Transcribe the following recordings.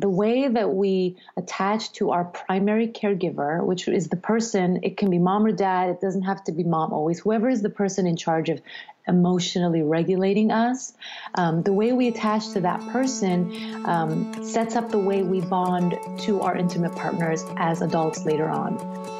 the way that we attach to our primary caregiver, which is the person, it can be mom or dad, it doesn't have to be mom always, whoever is the person in charge of emotionally regulating us, um, the way we attach to that person um, sets up the way we bond to our intimate partners as adults later on.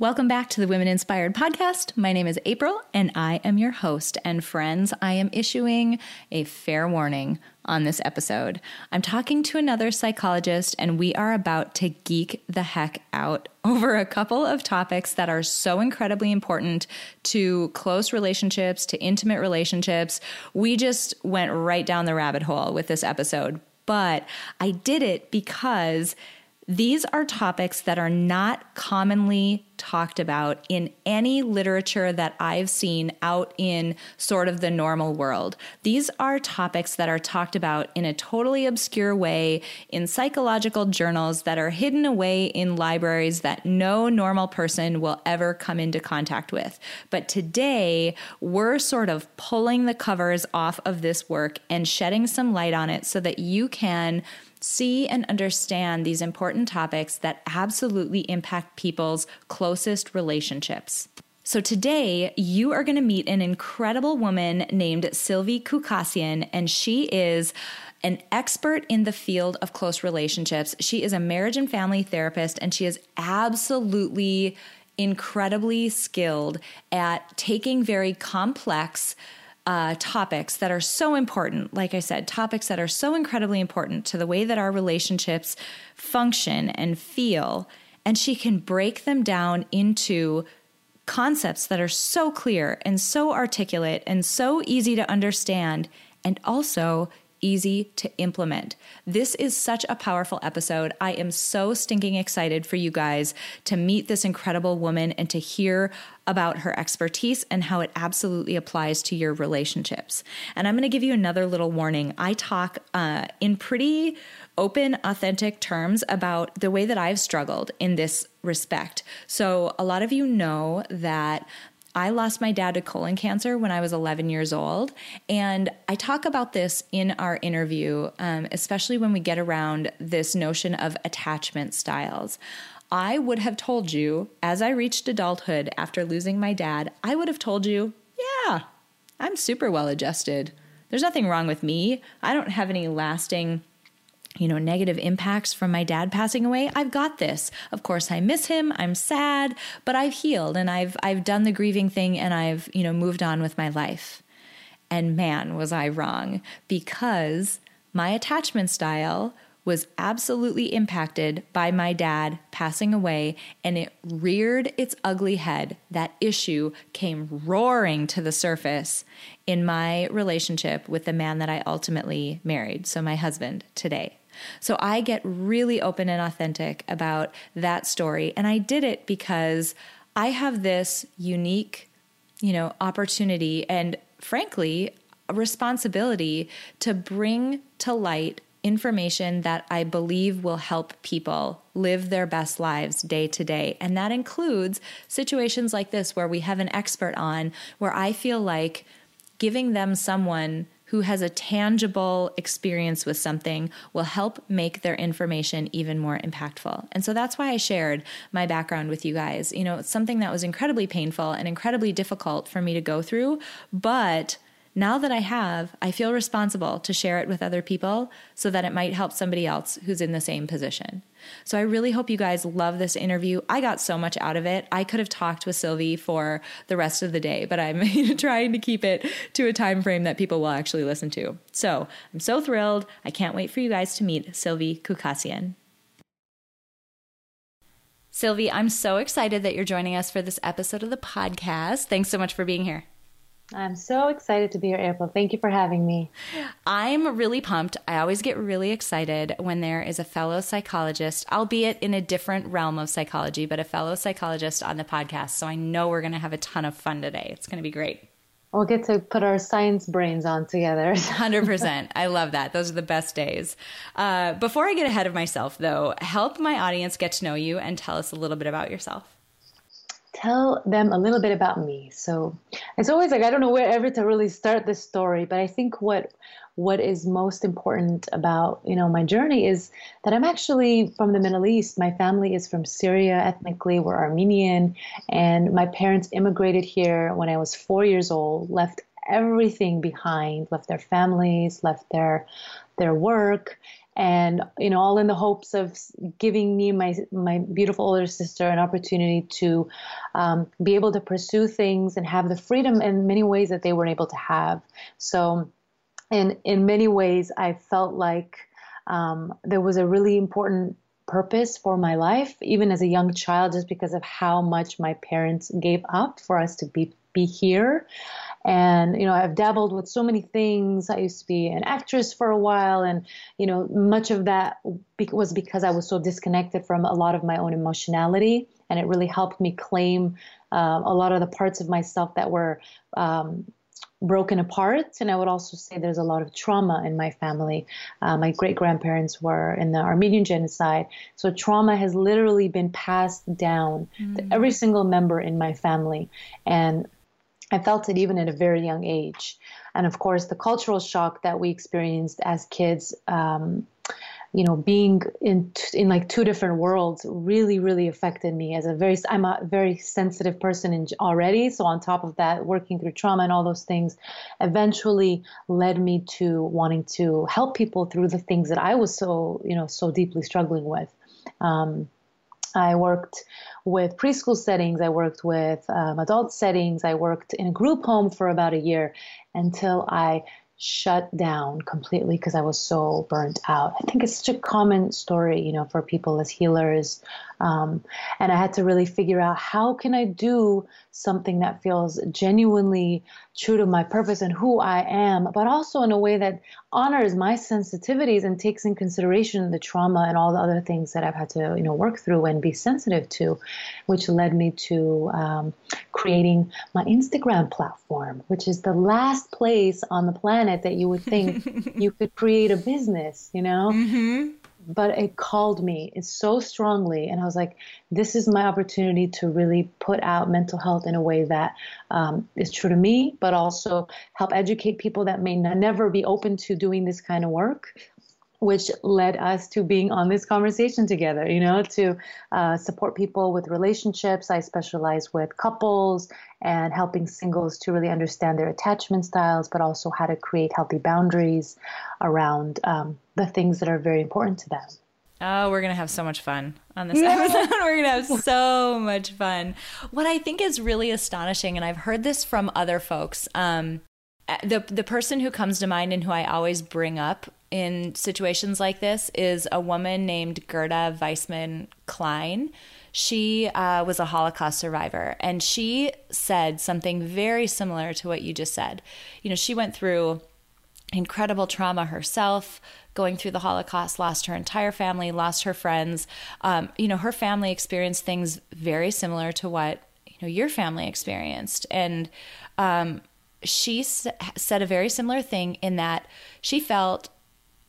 Welcome back to the Women Inspired podcast. My name is April and I am your host. And friends, I am issuing a fair warning on this episode. I'm talking to another psychologist and we are about to geek the heck out over a couple of topics that are so incredibly important to close relationships, to intimate relationships. We just went right down the rabbit hole with this episode, but I did it because these are topics that are not commonly talked about in any literature that I've seen out in sort of the normal world. These are topics that are talked about in a totally obscure way in psychological journals that are hidden away in libraries that no normal person will ever come into contact with. But today, we're sort of pulling the covers off of this work and shedding some light on it so that you can see and understand these important topics that absolutely impact people's closest relationships. So, today you are going to meet an incredible woman named Silvy Khoucasian, and she is an expert in the field of close relationships. She is a marriage and family therapist, and she is absolutely incredibly skilled at taking very complex uh, topics that are so important, like I said, topics that are so incredibly important to the way that our relationships function and feel. And she can break them down into concepts that are so clear and so articulate and so easy to understand, and also easy to implement. This is such a powerful episode. I am so stinking excited for you guys to meet this incredible woman and to hear about her expertise and how it absolutely applies to your relationships. And I'm going to give you another little warning. I talk uh, in pretty open, authentic terms about the way that I've struggled in this respect. So, a lot of you know that I lost my dad to colon cancer when I was 11 years old. And I talk about this in our interview, um, especially when we get around this notion of attachment styles. I would have told you, as I reached adulthood after losing my dad, I would have told you, yeah, I'm super well adjusted. There's nothing wrong with me. I don't have any lasting you know, negative impacts from my dad passing away, I've got this. Of course, I miss him, I'm sad, but I've healed and I've I've done the grieving thing and I've, you know, moved on with my life. And man, was I wrong because my attachment style was absolutely impacted by my dad passing away and it reared its ugly head. That issue came roaring to the surface in my relationship with the man that I ultimately married, so my husband today. So I get really open and authentic about that story. And I did it because I have this unique, you know, opportunity and frankly, responsibility to bring to light information that I believe will help people live their best lives day to day. And that includes situations like this where we have an expert on, where I feel like giving them someone who has a tangible experience with something will help make their information even more impactful. And so that's why I shared my background with you guys. You know, it's something that was incredibly painful and incredibly difficult for me to go through, but now that I have, I feel responsible to share it with other people so that it might help somebody else who's in the same position. So I really hope you guys love this interview. I got so much out of it. I could have talked with Silvy for the rest of the day, but I'm trying to keep it to a time frame that people will actually listen to. So I'm so thrilled. I can't wait for you guys to meet Silvy Khoucasian. Silvy, I'm so excited that you're joining us for this episode of the podcast. Thanks so much for being here. I'm so excited to be here, April. Thank you for having me. I'm really pumped. I always get really excited when there is a fellow psychologist, albeit in a different realm of psychology, but a fellow psychologist on the podcast. So I know we're going to have a ton of fun today. It's going to be great. We'll get to put our science brains on together. 100%. I love that. Those are the best days. Uh, before I get ahead of myself, though, help my audience get to know you and tell us a little bit about yourself tell them a little bit about me. So it's always like I don't know wherever to really start this story, but I think what what is most important about you know my journey is that I'm actually from the Middle East. My family is from Syria ethnically. We're Armenian, and my parents immigrated here when I was four years old. Left everything behind. Left their families. Left their their work and you know all in the hopes of giving me my my beautiful older sister an opportunity to um, be able to pursue things and have the freedom in many ways that they weren't able to have. So in in many ways i felt like um, there was a really important purpose for my life even as a young child just because of how much my parents gave up for us to be be here and you know i've dabbled with so many things i used to be an actress for a while and you know much of that was because i was so disconnected from a lot of my own emotionality and it really helped me claim uh, a lot of the parts of myself that were um, broken apart. And I would also say there's a lot of trauma in my family. Uh, my great grandparents were in the Armenian genocide. So trauma has literally been passed down mm. to every single member in my family. And I felt it even at a very young age. And of course, the cultural shock that we experienced as kids, um, you know, being in in like two different worlds really, really affected me as a very. I'm a very sensitive person in, already. So on top of that, working through trauma and all those things, eventually led me to wanting to help people through the things that I was so, you know, so deeply struggling with. Um, I worked with preschool settings, I worked with um, adult settings, I worked in a group home for about a year until I shut down completely because I was so burnt out. I think it's such a common story, you know, for people as healers. Um, and I had to really figure out how can I do something that feels genuinely true to my purpose and who I am, but also in a way that honors my sensitivities and takes in consideration the trauma and all the other things that I've had to, you know, work through and be sensitive to, which led me to um, creating my Instagram platform, which is the last place on the planet that you would think you could create a business, you know? Mm-hmm but it called me so strongly and i was like this is my opportunity to really put out mental health in a way that um, is true to me but also help educate people that may never be open to doing this kind of work which led us to being on this conversation together, you know, to uh, support people with relationships. I specialize with couples and helping singles to really understand their attachment styles, but also how to create healthy boundaries around um, the things that are very important to them. Oh, we're going to have so much fun on this yeah. episode. we're going to have so much fun. What I think is really astonishing, and I've heard this from other folks, um, the the person who comes to mind and who I always bring up in situations like this is a woman named Gerda Weissmann Klein. She uh, was a Holocaust survivor, and she said something very similar to what you just said. You know, she went through incredible trauma herself going through the holocaust lost her entire family lost her friends um, you know her family experienced things very similar to what you know your family experienced and um, she said a very similar thing in that she felt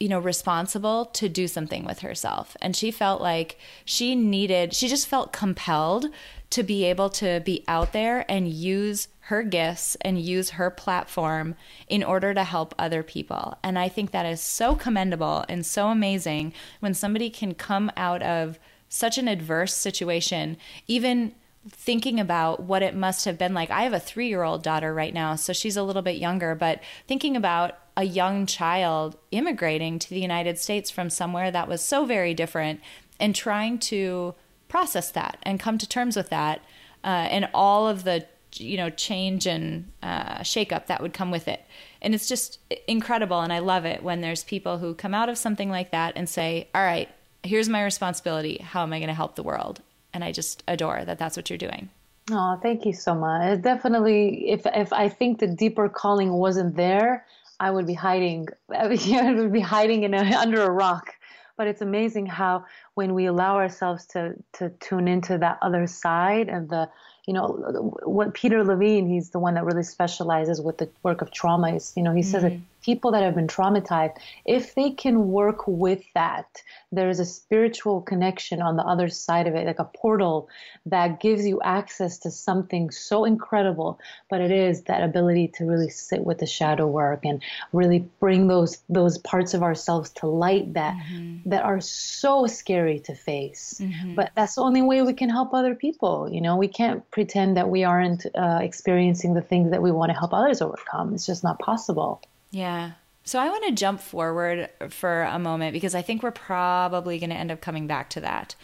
you know responsible to do something with herself and she felt like she needed she just felt compelled to be able to be out there and use her gifts and use her platform in order to help other people and i think that is so commendable and so amazing when somebody can come out of such an adverse situation even thinking about what it must have been like. I have a three year old daughter right now, so she's a little bit younger, but thinking about a young child immigrating to the United States from somewhere that was so very different and trying to process that and come to terms with that uh, and all of the you know change and uh, shakeup that would come with it and it's just incredible and i love it when there's people who come out of something like that and say all right here's my responsibility how am i going to help the world and I just adore that that's what you're doing. Oh, thank you so much. Definitely, if if I think the deeper calling wasn't there, I would be hiding. I would be hiding in a, under a rock. But it's amazing how when we allow ourselves to to tune into that other side of the you know what Peter Levine, he's the one that really specializes with the work of trauma. Is you know he mm says that mm people that have been traumatized, if they can work with that, there's a spiritual connection on the other side of it, like a portal that gives you access to something so incredible. But it is that ability to really sit with the shadow work and really bring those those parts of ourselves to light that mm-hmm. that are so scary to face. Mm-hmm. But that's the only way we can help other people. You know, we can't pretend that we aren't uh, experiencing the things that we want to help others overcome. It's just not possible. Yeah. So I want to jump forward for a moment because I think we're probably going to end up coming back to that.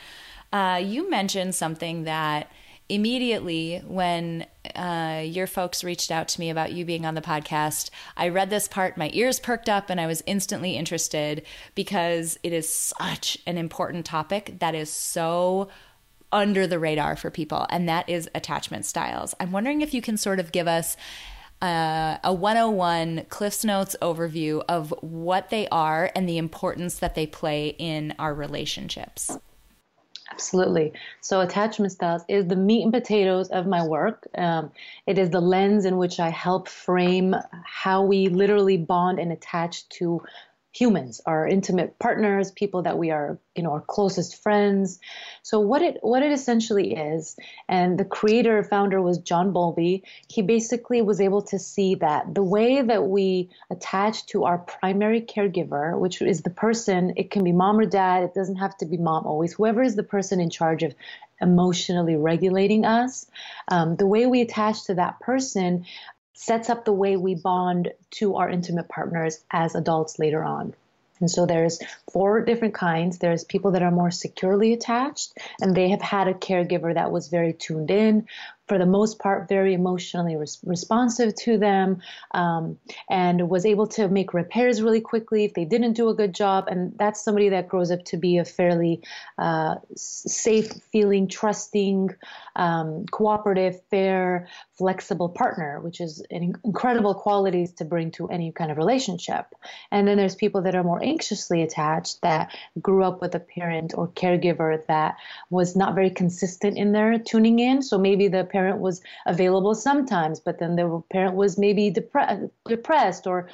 Uh, you mentioned something that immediately when uh, your folks reached out to me about you being on the podcast, I read this part, my ears perked up, and I was instantly interested because it is such an important topic that is so under the radar for people, and that is attachment styles. I'm wondering if you can sort of give us uh, a 101 Cliffs Notes overview of what they are and the importance that they play in our relationships. Absolutely. So, attachment styles is the meat and potatoes of my work. Um, it is the lens in which I help frame how we literally bond and attach to humans, our intimate partners, people that we are, you know, our closest friends. So what it what it essentially is, and the creator founder was John Bowlby. He basically was able to see that the way that we attach to our primary caregiver, which is the person, it can be mom or dad, it doesn't have to be mom always, whoever is the person in charge of emotionally regulating us. Um, the way we attach to that person sets up the way we bond to our intimate partners as adults later on. And so there's four different kinds. There's people that are more securely attached and they have had a caregiver that was very tuned in, for the most part, very emotionally res- responsive to them um, and was able to make repairs really quickly if they didn't do a good job. And that's somebody that grows up to be a fairly uh, safe, feeling, trusting, um, cooperative, fair, flexible partner, which is an incredible qualities to bring to any kind of relationship. And then there's people that are more anxiously attached that grew up with a parent or caregiver that was not very consistent in their tuning in. So maybe the parent was available sometimes, but then the parent was maybe depre- depressed or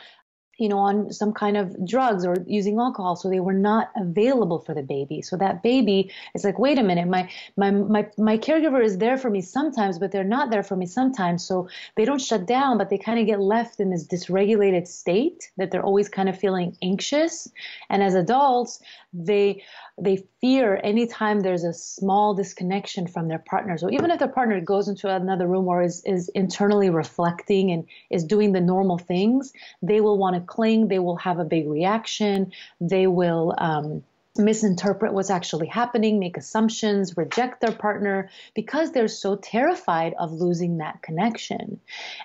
you know, on some kind of drugs or using alcohol, so they were not available for the baby. So that baby is like, wait a minute, my my my my caregiver is there for me sometimes, but they're not there for me sometimes. So they don't shut down, but they kind of get left in this dysregulated state that they're always kind of feeling anxious. And as adults, they they fear anytime there's a small disconnection from their partner. So even if their partner goes into another room or is, is internally reflecting and is doing the normal things, they will want to cling. They will have a big reaction. They will um, misinterpret what's actually happening, make assumptions, reject their partner because they're so terrified of losing that connection.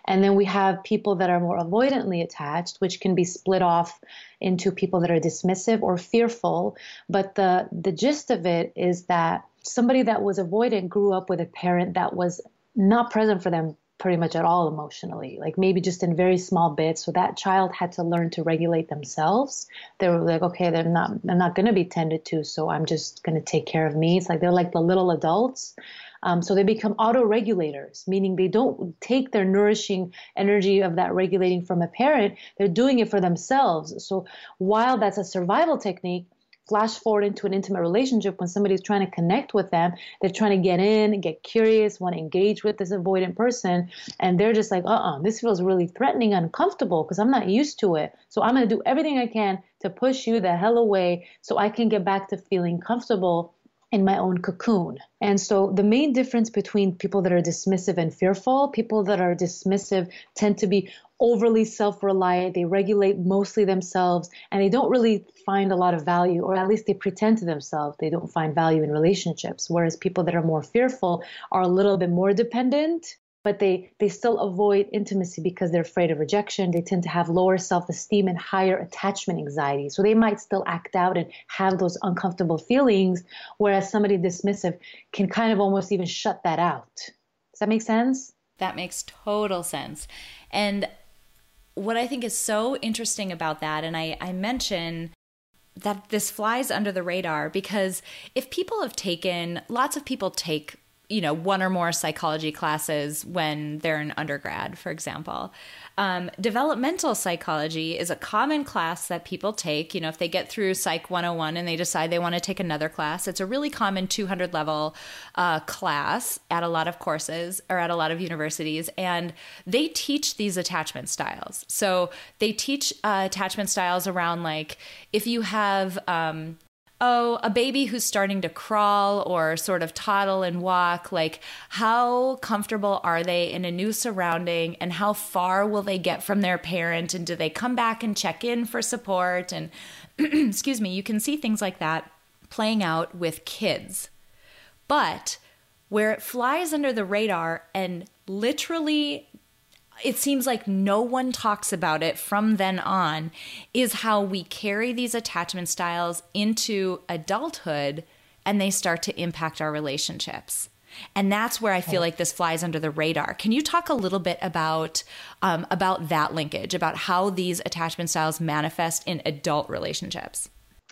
And then we have people that are more avoidantly attached, which can be split off into people that are dismissive or fearful. But the, the gist of it is that somebody that was avoidant grew up with a parent that was not present for them pretty much at all emotionally, like maybe just in very small bits. So that child had to learn to regulate themselves. They were like, okay, they're not, they're not going to be tended to, so I'm just going to take care of me. It's like they're like the little adults. Um, so they become auto regulators, meaning they don't take their nourishing energy of that regulating from a parent, they're doing it for themselves. So while that's a survival technique, flash forward into an intimate relationship when somebody's trying to connect with them. They're trying to get in and get curious want to engage with this avoidant person and they're just like uh-uh this feels really threatening uncomfortable because i'm not used to it. So i'm going to do everything i can to push you the hell away so i can get back to feeling comfortable in my own cocoon. And so the main difference between people that are dismissive and fearful, people that are dismissive tend to be overly self reliant. They regulate mostly themselves and they don't really find a lot of value, or at least they pretend to themselves they don't find value in relationships. Whereas people that are more fearful are a little bit more dependent but they they still avoid intimacy because they're afraid of rejection. They tend to have lower self-esteem and higher attachment anxiety. So they might still act out and have those uncomfortable feelings whereas somebody dismissive can kind of almost even shut that out. Does that make sense? That makes total sense. And what i think is so interesting about that and i i mention that this flies under the radar because if people have taken lots of people take you know one or more psychology classes when they're an undergrad for example. Um, developmental psychology is a common class that people take. You know if they get through psych 101 and they decide they want to take another class it's a really common 200 level uh, class at a lot of courses or at a lot of universities. And they teach these attachment styles. So they teach uh, attachment styles around like if you have um, oh, a baby who's starting to crawl or sort of toddle and walk, like how comfortable are they in a new surrounding and how far will they get from their parent and do they come back and check in for support and excuse me, you can see things like that playing out with kids. But where it flies under the radar and literally it seems like no one talks about it from then on is how we carry these attachment styles into adulthood and they start to impact our relationships. And that's where I feel like this flies under the radar. Can you talk a little bit about um, about that linkage, about how these attachment styles manifest in adult relationships?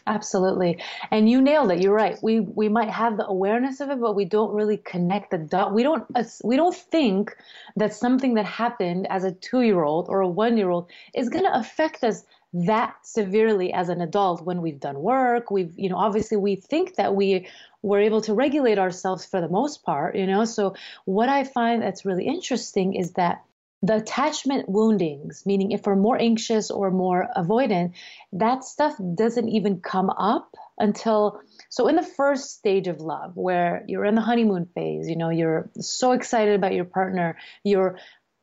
Absolutely. And you nailed it. You're right. We we might have the awareness of it, but we don't really connect the dot. We don't we don't think that something that happened as a 2-year-old or a 1-year-old is going to affect us that severely as an adult when we've done work. We've, you know, obviously we think that we were able to regulate ourselves for the most part, you know. So what I find that's really interesting is that the attachment woundings, meaning if we're more anxious or more avoidant, that stuff doesn't even come up until so in the first stage of love where you're in the honeymoon phase, you know, you're so excited about your partner, you're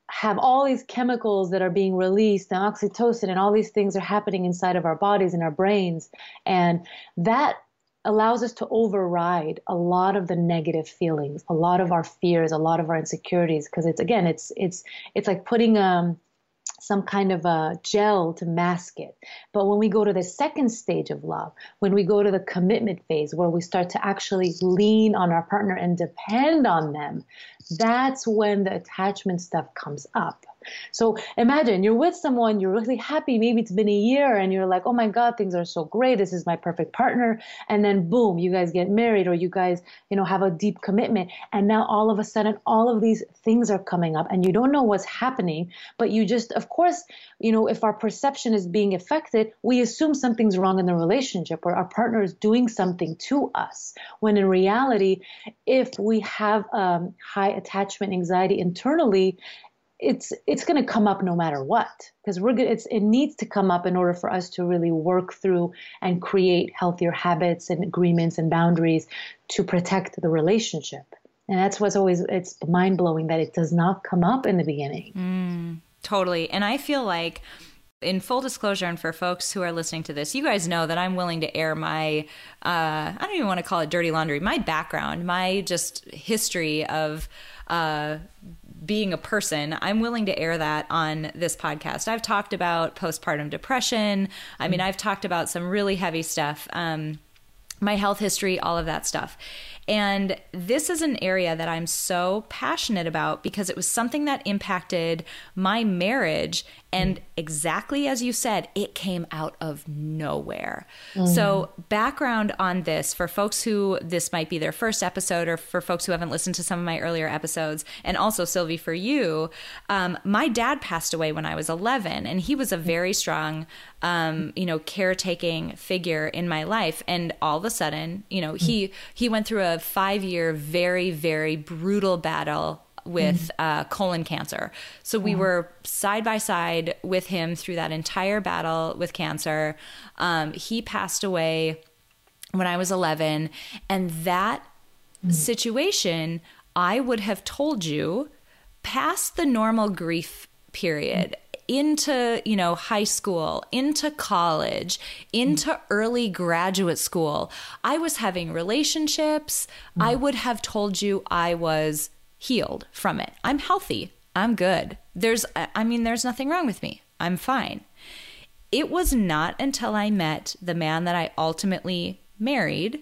have all these chemicals that are being released and oxytocin and all these things are happening inside of our bodies and our brains and that allows us to override a lot of the negative feelings, a lot of our fears, a lot of our insecurities because it's again it's it's it's like putting um some kind of a gel to mask it. But when we go to the second stage of love, when we go to the commitment phase where we start to actually lean on our partner and depend on them, that's when the attachment stuff comes up. So imagine you're with someone, you're really happy, maybe it's been a year, and you're like, oh my God, things are so great. This is my perfect partner. And then boom, you guys get married or you guys, you know, have a deep commitment. And now all of a sudden, all of these things are coming up and you don't know what's happening. But you just, of course, you know, if our perception is being affected, we assume something's wrong in the relationship or our partner is doing something to us. When in reality, if we have um, high attachment anxiety internally, it's it's going to come up no matter what because we're good it's it needs to come up in order for us to really work through and create healthier habits and agreements and boundaries to protect the relationship. And that's what's always it's mind-blowing that it does not come up in the beginning. Mm, totally. And i feel like in full disclosure and for folks who are listening to this you guys know that i'm willing to air my uh, i don't even want to call it dirty laundry my background my just history of uh, being a person, I'm willing to air that on this podcast. I've talked about postpartum depression. I mean, I've talked about some really heavy stuff, um, my health history, all of that stuff. And this is an area that I'm so passionate about because it was something that impacted my marriage and exactly as you said, it came out of nowhere. Mm. So, background on this for folks who this might be their first episode, or for folks who haven't listened to some of my earlier episodes, and also Silvy, for you, um, my dad passed away when I was 11, and he was a very strong, um, you know, caretaking figure in my life. And all of a sudden, you know, he he went through a five year, very very brutal battle with mm-hmm. uh, colon cancer. So we were side by side with him through that entire battle with cancer. Um, he passed away when I was 11. And that situation, I would have told you past the normal grief period into you know high school into college into early graduate school i was having relationships. I mm. would have told you i was healed from it. I'm healthy. I'm good. There's i mean there's nothing wrong with me. I'm fine. It was not until i met the man that i ultimately married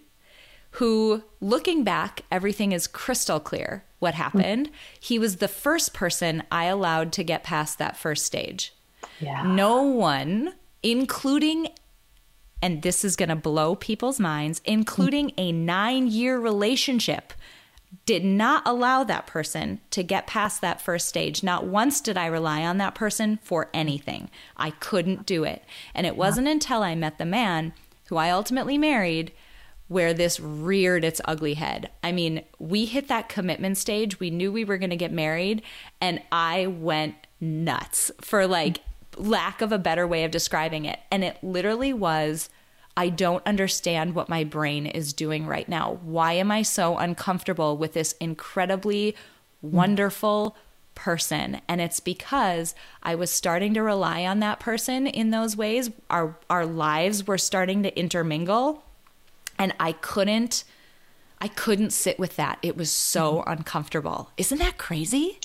who, looking back, everything is crystal clear what happened. He was the first person I allowed to get past that first stage. Yeah. No one, including, and this is going to blow people's minds, including a nine year relationship, did not allow that person to get past that first stage. Not once did I rely on that person for anything. I couldn't do it. And it wasn't until I met the man who I ultimately married where this reared its ugly head. I mean, we hit that commitment stage. We knew we were going to get married, and I went nuts for like lack of a better way of describing it. And it literally was I don't understand what my brain is doing right now. Why am I so uncomfortable with this incredibly wonderful person? And it's because I was starting to rely on that person in those ways. Our our lives were starting to intermingle and I couldn't I couldn't sit with that. It was so mm-hmm. uncomfortable. Isn't that crazy?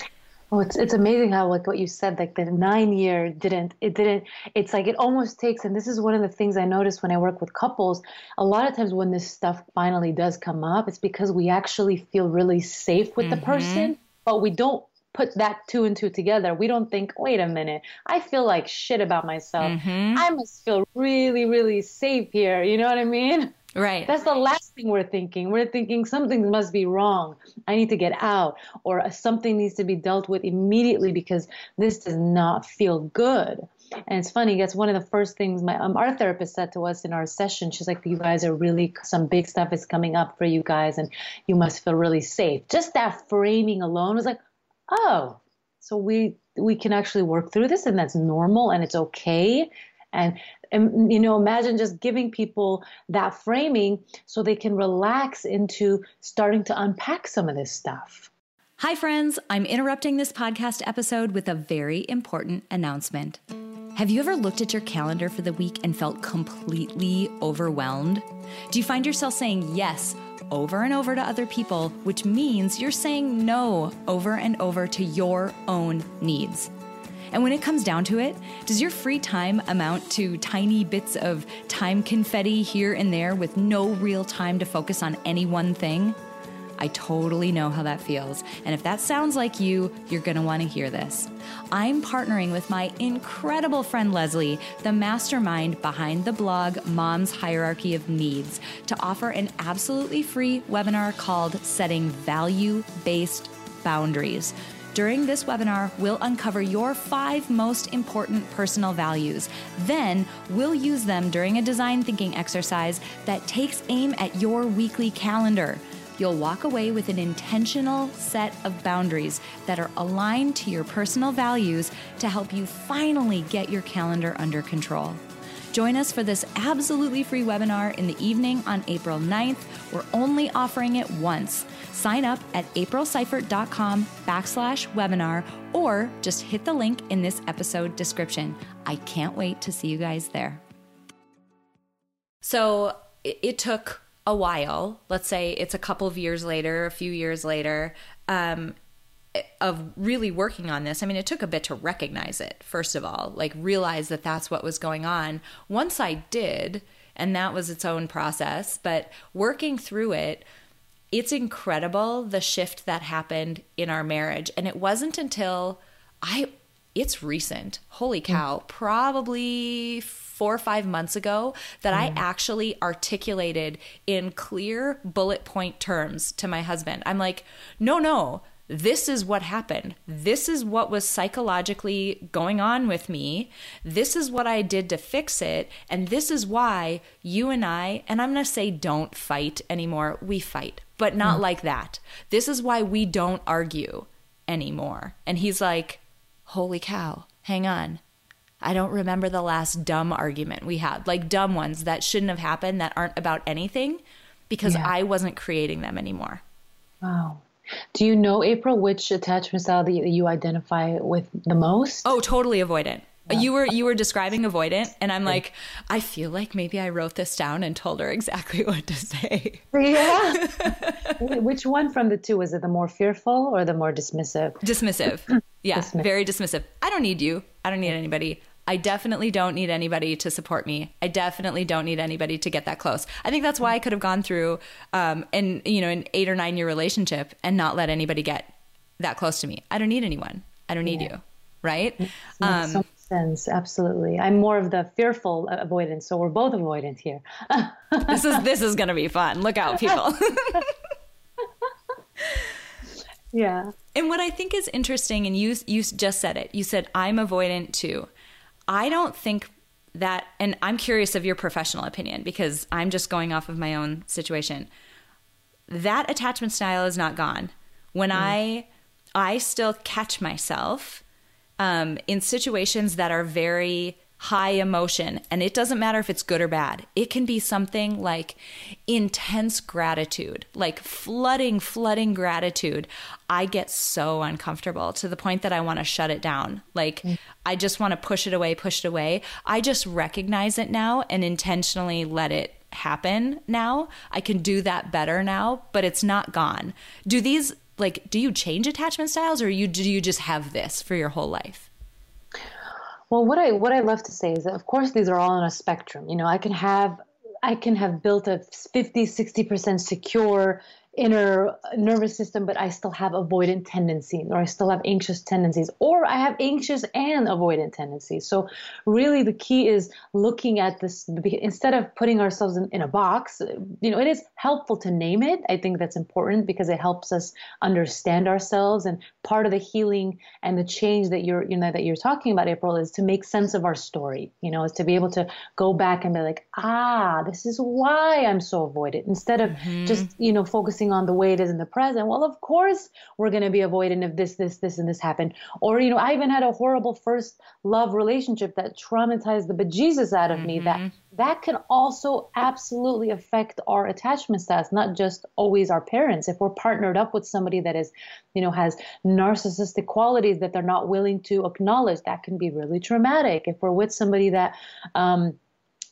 Oh, it's it's amazing how like what you said, like the nine year didn't it didn't it's like it almost takes and this is one of the things I notice when I work with couples. A lot of times when this stuff finally does come up, it's because we actually feel really safe with mm-hmm. the person, but we don't put that two and two together. We don't think, wait a minute, I feel like shit about myself. Mm-hmm. I must feel really, really safe here. You know what I mean? Right. That's the last thing we're thinking. We're thinking something must be wrong. I need to get out, or something needs to be dealt with immediately because this does not feel good. And it's funny, that's one of the first things my um, our therapist said to us in our session. She's like, "You guys are really some big stuff is coming up for you guys, and you must feel really safe." Just that framing alone was like, "Oh, so we we can actually work through this, and that's normal, and it's okay." And and you know imagine just giving people that framing so they can relax into starting to unpack some of this stuff. Hi friends. I'm interrupting this podcast episode with a very important announcement. Have you ever looked at your calendar for the week and felt completely overwhelmed? Do you find yourself saying yes over and over to other people, which means you're saying no over and over to your own needs. And when it comes down to it, does your free time amount to tiny bits of time confetti here and there with no real time to focus on any one thing? I totally know how that feels. And if that sounds like you, you're going to want to hear this. I'm partnering with my incredible friend Leslie, the mastermind behind the blog Mom's Hierarchy of Needs, to offer an absolutely free webinar called Setting Value Based Boundaries during this webinar, we'll uncover your five most important personal values. Then, we'll use them during a design thinking exercise that takes aim at your weekly calendar. You'll walk away with an intentional set of boundaries that are aligned to your personal values to help you finally get your calendar under control. Join us for this absolutely free webinar in the evening on April 9th. We're only offering it once. Sign up at aprilseifert.com backslash webinar or just hit the link in this episode description. I can't wait to see you guys there. So it, took a while. Let's say it's a couple of years later, a few years later. Um, of really working on this, I mean, it took a bit to recognize it, first of all, like realize that that's what was going on. Once I did, and that was its own process, but working through it, it's incredible the shift that happened in our marriage. And it wasn't until I, it's recent, holy mm. cow, mm. probably four or five months ago that mm. I actually articulated in clear bullet point terms to my husband. I'm like, no, no, this is what happened. This is what was psychologically going on with me. This is what I did to fix it. And this is why you and I, and I'm going to say don't fight anymore. We fight, but not mm. like that. This is why we don't argue anymore. And he's like, holy cow, hang on. I don't remember the last dumb argument we had, like dumb ones that shouldn't have happened that aren't about anything because yeah. I wasn't creating them anymore. Wow. Do you know, April, which attachment style that you identify with the most? Oh, totally avoidant. Yeah. You were you were describing avoidant, and I'm like, I feel like maybe I wrote this down and told her exactly what to say. Yeah. Which one from the two was it? The more fearful or the more dismissive? Dismissive. Yeah, dismissive. very dismissive. I don't need you. I don't need anybody. I definitely don't need anybody to support me. I definitely don't need anybody to get that close. I think that's why I could have gone through um, and you know an eight or nine year relationship and not let anybody get that close to me. I don't need anyone. I don't need yeah. you. Right? Um, so sense. Absolutely. I'm more of the fearful avoidance, so we're both avoidant here. this is this is going to be fun. Look out, people. yeah. And what I think is interesting, and you you just said it. You said I'm avoidant too. I don't think that, and I'm curious of your professional opinion because I'm just going off of my own situation. That attachment style is not gone. When mm. I, I still catch myself um, in situations that are very high emotion. And it doesn't matter if it's good or bad. It can be something like intense gratitude, like flooding, flooding gratitude. I get so uncomfortable to the point that I want to shut it down. Like, mm. I just want to push it away, push it away. I just recognize it now and intentionally let it happen now. I can do that better now, but it's not gone. Do these like do you change attachment styles or you do you just have this for your whole life? Well, what I what I love to say is that of course these are all on a spectrum. You know, I can have I can have built a 50, 60% secure inner nervous system, but I still have avoidant tendencies, or I still have anxious tendencies, or I have anxious and avoidant tendencies. So, really, the key is looking at this instead of putting ourselves in, in a box. You know, it is helpful to name it. I think that's important because it helps us understand ourselves. And part of the healing and the change that you're, you know, that you're talking about, April, is to make sense of our story. You know, is to be able to go back and be like, ah, this is why I'm so avoidant, instead of mm-hmm. just, you know, focusing focusing on the way it is in the present, well, of course we're going to be avoidant if this, this, this, and this happened. Or, you know, I even had a horrible first love relationship that traumatized the bejesus out of mm-hmm. me. That that can also absolutely affect our attachment styles, not just always our parents. If we're partnered up with somebody that is, you know, has narcissistic qualities that they're not willing to acknowledge, that can be really traumatic. If we're with somebody that, um,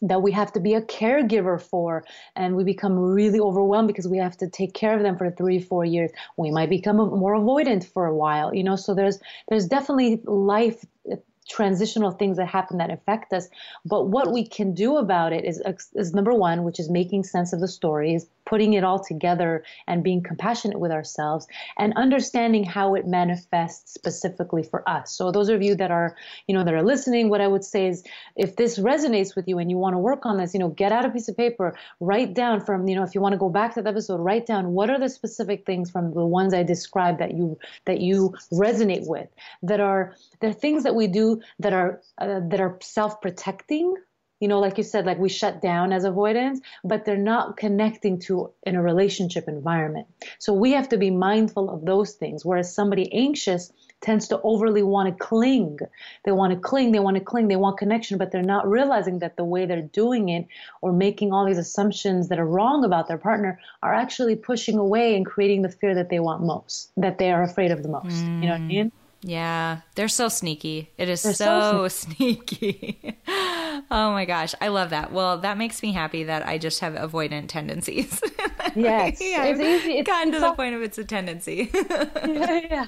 that we have to be a caregiver for. And we become really overwhelmed because we have to take care of them for three four years. We might become more avoidant for a while you know? So there's there's definitely life uh, transitional things that happen that affect us. But what we can do about it is, is number one, which is making sense of the stories, putting it all together and being compassionate with ourselves and understanding how it manifests specifically for us. So those of you that are, you know, that are listening, what I would say is if this resonates with you and you want to work on this, you know, get out a piece of paper, write down from, you know, if you want to go back to the episode, write down what are the specific things from the ones I described that you that you resonate with that are the things that we do that are uh, that are self-protecting you know like you said like we shut down as avoidance but they're not connecting to in a relationship environment. So we have to be mindful of those things. Whereas somebody anxious tends to overly want to cling. They want to cling they want to cling they want connection but they're not realizing that the way they're doing it or making all these assumptions that are wrong about their partner are actually pushing away and creating the fear that they want most that they are afraid of the most. Mm. you know what i mean? Yeah, they're so sneaky. It is so, so sneaky. oh my gosh, I love that. Well, that makes me happy that I just have avoidant tendencies. yes, yeah, it's easy. It's gotten to the point of it's a tendency. yeah, yeah.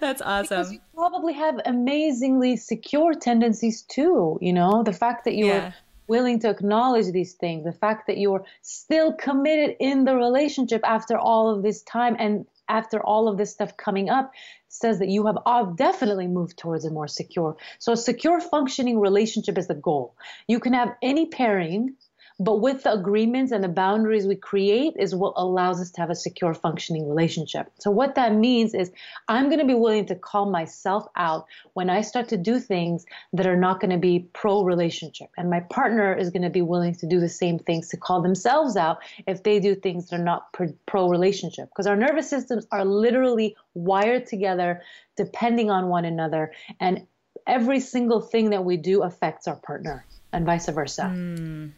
That's awesome. Because you probably have amazingly secure tendencies too. You know, the fact that you're yeah. willing to acknowledge these things, the fact that you're still committed in the relationship after all of this time and after all of this stuff coming up says that you have uh, definitely moved towards a more secure. So a secure functioning relationship is the goal. You can have any pairing but with the agreements and the boundaries we create is what allows us to have a secure functioning relationship. So what that means is I'm going to be willing to call myself out when I start to do things that are not going to be pro relationship. And my partner is going to be willing to do the same things to call themselves out if they do things that are not pro relationship. Because our nervous systems are literally wired together depending on one another. And every single thing that we do affects our partner and vice versa. Mm,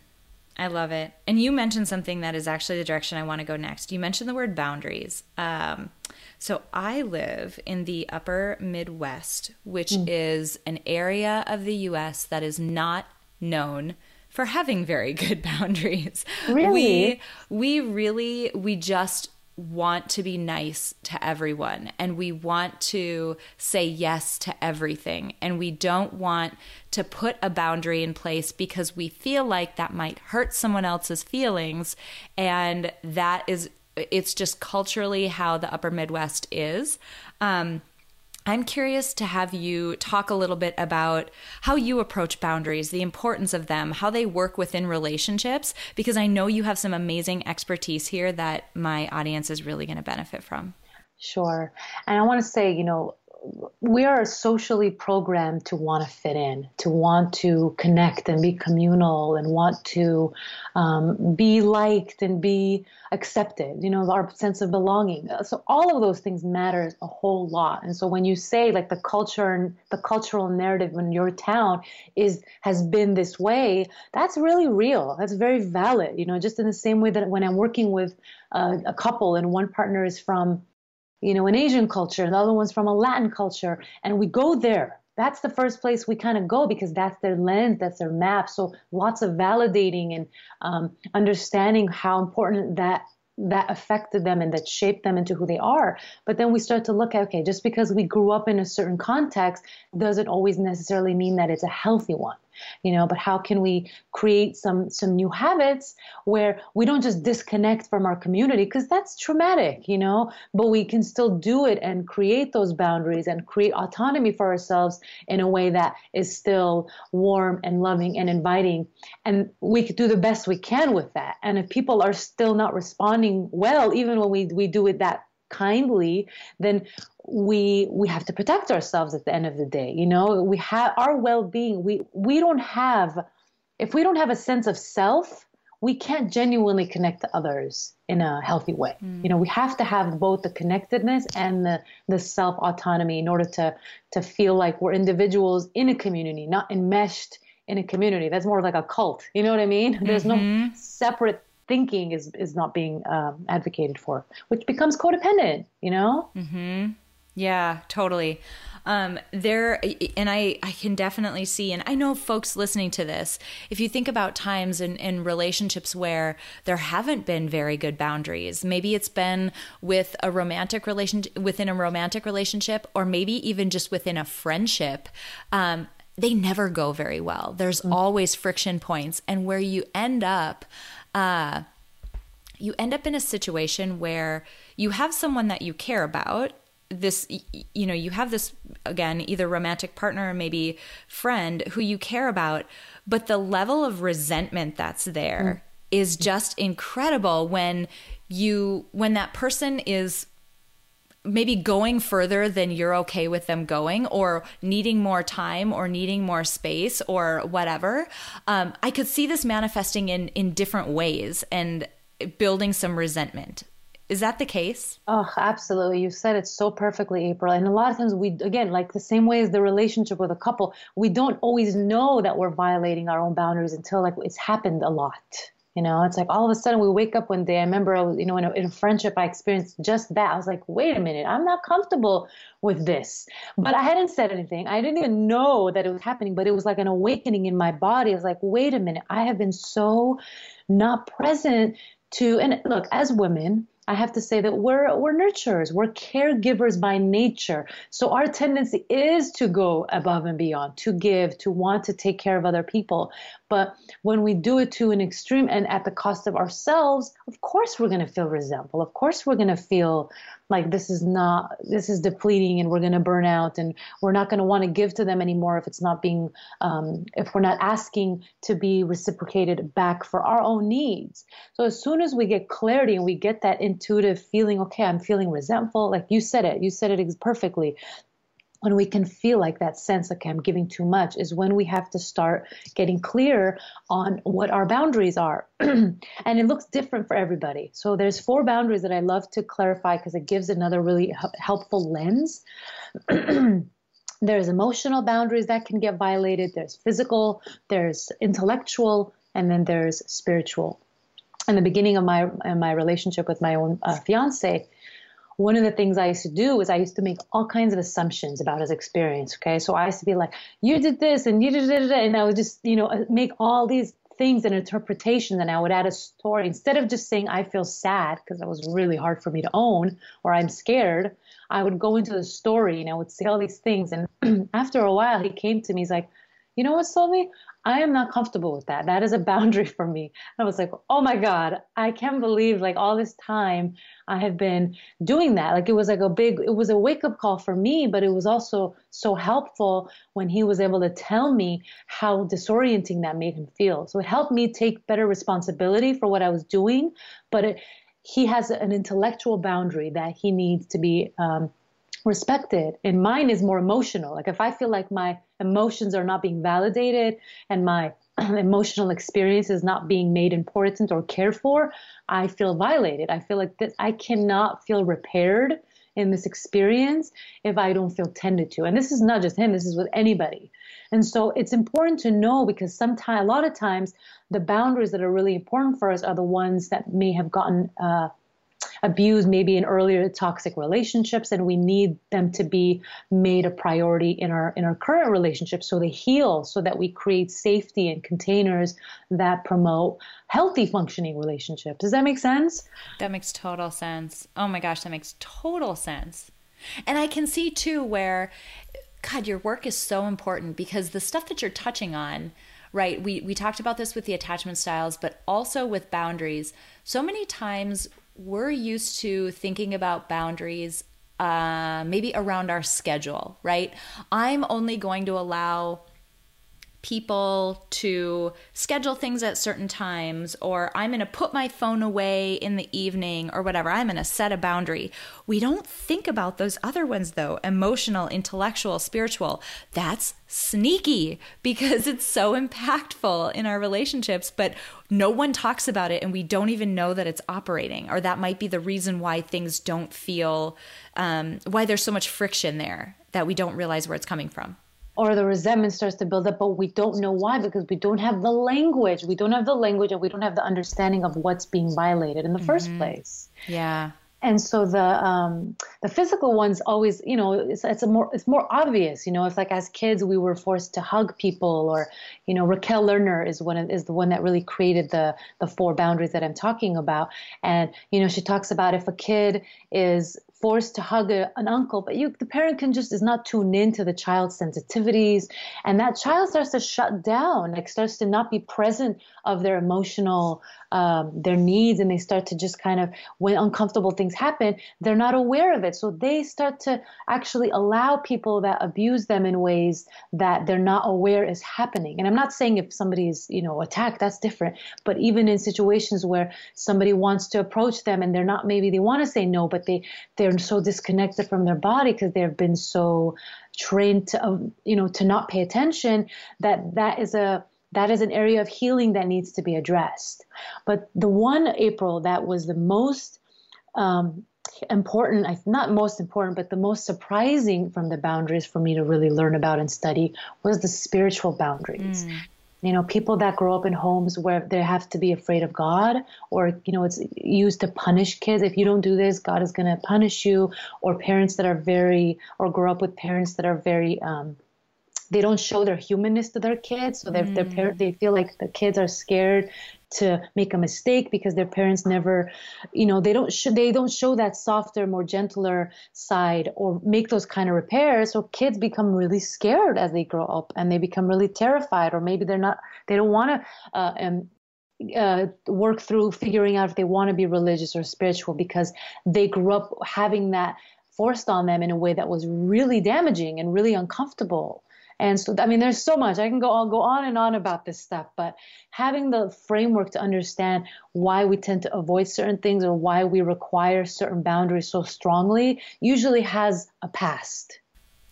I love it. And you mentioned something that is actually the direction I want to go next. You mentioned the word boundaries. Um, so I live in the upper Midwest, which mm. is an area of the US that is not known for having very good boundaries. Really? We we really we just want to be nice to everyone and we want to say yes to everything and we don't want to put a boundary in place because we feel like that might hurt someone else's feelings and that is it's just culturally how the upper midwest is. Um, I'm curious to have you talk a little bit about how you approach boundaries, the importance of them, how they work within relationships, because I know you have some amazing expertise here that my audience is really going to benefit from. Sure. And I want to say, you know, we are socially programmed to want to fit in, to want to connect and be communal and want to um, be liked and be accepted, you know, our sense of belonging. So all of those things matter a whole lot. And so when you say like the culture and the cultural narrative in your town is has been this way, that's really real. That's very valid. You know, just in the same way that when I'm working with uh, a couple and one partner is from you know, an Asian culture, the other one's from a Latin culture, and we go there. That's the first place we kind of go because that's their lens, that's their map. So lots of validating and um, understanding how important that that affected them and that shaped them into who they are. But then we start to look at okay, just because we grew up in a certain context doesn't always necessarily mean that it's a healthy one you know but how can we create some some new habits where we don't just disconnect from our community? Because that's traumatic you know but we can still do it and create those boundaries and create autonomy for ourselves in a way that is still warm and loving and inviting. And we could do the best we can with that. And if people are still not responding well even when we we do it that kindly then we we have to protect ourselves at the end of the day you know we have our well-being we we don't have if we don't have a sense of self we can't genuinely connect to others in a healthy way mm. you know we have to have both the connectedness and the the self autonomy in order to to feel like we're individuals in a community not enmeshed in a community that's more like a cult you know what i mean mm-hmm. there's no mm-hmm. separate thinking is is not being um, advocated for which becomes codependent you know mm-hmm. Yeah, totally. Um, there, and I, I can definitely see, and I know folks listening to this, if you think about times in, in relationships where there haven't been very good boundaries, maybe it's been with a romantic relationship, within a romantic relationship, or maybe even just within a friendship, um, they never go very well. There's mm-hmm. always friction points, and where you end up, uh, you end up in a situation where you have someone that you care about this you know you have this again either romantic partner or maybe friend who you care about but the level of resentment that's there mm. is just incredible when you when that person is maybe going further than you're okay with them going or needing more time or needing more space or whatever um, i could see this manifesting in in different ways and building some resentment is that the case? Oh, absolutely. You said it so perfectly, April. And a lot of times we, again, like the same way as the relationship with a couple, we don't always know that we're violating our own boundaries until like it's happened a lot. You know, it's like all of a sudden we wake up one day. I remember, you know, in a, in a friendship, I experienced just that. I was like, wait a minute, I'm not comfortable with this. But I hadn't said anything. I didn't even know that it was happening, but it was like an awakening in my body. I was like, wait a minute, I have been so not present to, and look, as women, I have to say that we're we're nurturers, we're caregivers by nature. So our tendency is to go above and beyond, to give, to want to take care of other people. But when we do it to an extreme and at the cost of ourselves, of course we're going to feel resentful. Of course we're going to feel like this is not this is depleting and we're going to burn out and we're not going to want to give to them anymore if it's not being um, if we're not asking to be reciprocated back for our own needs. So as soon as we get clarity and we get that intuitive feeling okay i'm feeling resentful like you said it you said it perfectly when we can feel like that sense, okay, I'm giving too much, is when we have to start getting clear on what our boundaries are. and it looks different for everybody. So there's four boundaries that I love to clarify because it gives another really helpful lens. there's emotional boundaries that can get violated, there's physical, there's intellectual, and then there's spiritual. In the beginning of my my relationship with my own uh, fiance, one of the things I used to do was I used to make all kinds of assumptions about his experience. Okay, so I used to be like, "You did this," and you did it, and I would just, you know, make all these things and interpretations, and I would add a story instead of just saying I feel sad because that was really hard for me to own, or I'm scared. I would go into the story and I would say all these things. And after a while, he came to me. He's like, you know what, Silvy? I am not comfortable with that. That is a boundary for me. I was like, oh my God, I can't believe like all this time I have been doing that. Like it was like a big, it was a wake up call for me, but it was also so helpful when he was able to tell me how disorienting that made him feel. So it helped me take better responsibility for what I was doing, but it, he has an intellectual boundary that he needs to be um, respected. And mine is more emotional. Like if I feel like my emotions are not being validated and my emotional experience is not being made important or cared for, I feel violated. I feel like that I cannot feel repaired in this experience if I don't feel tended to. And this is not just him, this is with anybody. And so it's important to know because sometimes, a lot of times, the boundaries that are really important for us are the ones that may have gotten uh, abused maybe in earlier toxic relationships and we need them to be made a priority in our in our current relationships so they heal so that we create safety and containers that promote healthy functioning relationships. Does that make sense? That makes total sense. Oh my gosh that makes total sense. And i can see too where god your work is so important because the stuff that you're touching on right we we talked about this with the attachment styles but also with boundaries. So many times we're used to thinking about boundaries uh, maybe around our schedule, right? I'm only going to allow people to schedule things at certain times, or I'm going to put my phone away in the evening, or whatever. I'm going to set a boundary. We don't think about those other ones, though emotional, intellectual, spiritual. That's sneaky because it's so impactful in our relationships, but no one talks about it, and we don't even know that it's operating, or that might be the reason why things don't feel, um, why there's so much friction there that we don't realize where it's coming from or the resentment starts to build up, but we don't know why because we don't have the language. We don't have the language and we don't have the understanding of what's being violated in the mm-hmm. first place. Yeah. And so the um, the physical ones always, you know, it's, it's a more it's more obvious. You know, it's like as kids we were forced to hug people, or you know, Rokelle Lerner is one of, is the one that really created the the four boundaries that I'm talking about. And you know, she talks about if a kid is forced to hug a, an uncle, but you, the parent can just is not tuned in to the child's sensitivities, and that child starts to shut down, like starts to not be present of their emotional, um, their needs, and they start to just kind of when uncomfortable things happen, they're not aware of it, so they start to actually allow people that abuse them in ways that they're not aware is happening. And I'm not saying if somebody is you know attacked, that's different, but even in situations where somebody wants to approach them and they're not maybe they want to say no, but they they're so disconnected from their body because they've been so trained to um, you know to not pay attention that that is a that is an area of healing that needs to be addressed. But the one april that was the most um, important not most important but the most surprising from the boundaries for me to really learn about and study was the spiritual boundaries. Mm. You know people that grow up in homes where they have to be afraid of god or you know it's used to punish kids. If you don't do this god is going to punish you. Or parents that are very or grow up with parents that are very um, they don't show their humanness to their kids so mm. their parent they feel like the kids are scared to make a mistake because their parents never you know they don't sh- they don't show that softer more gentler side or make those kind of repairs so kids become really scared as they grow up and they become really terrified or maybe they're not they don't want to uh, um, uh, work through figuring out if they want to be religious or spiritual because they grew up having that forced on them in a way that was really damaging and really uncomfortable and so, I mean, there's so much I can go. I'll go on and on about this stuff, but having the framework to understand why we tend to avoid certain things or why we require certain boundaries so strongly usually has a past.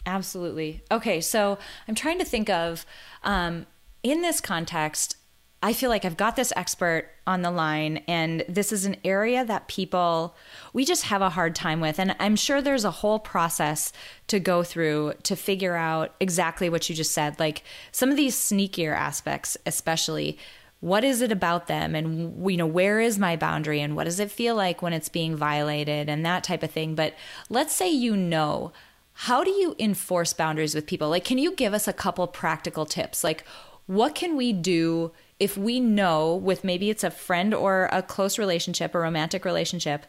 Absolutely. Okay, so I'm trying to think of um, in this context I feel like I've got this expert on the line, and this is an area that people, we just have a hard time with. And I'm sure there's a whole process to go through to figure out exactly what you just said. Like some of these sneakier aspects, especially. What is it about them, and you know, where is my boundary, and what does it feel like when it's being violated, and that type of thing. But let's say you know how do you enforce boundaries with people? Like, can you give us a couple practical tips? Like, what can we do if we know with maybe it's a friend or a close relationship, a romantic relationship,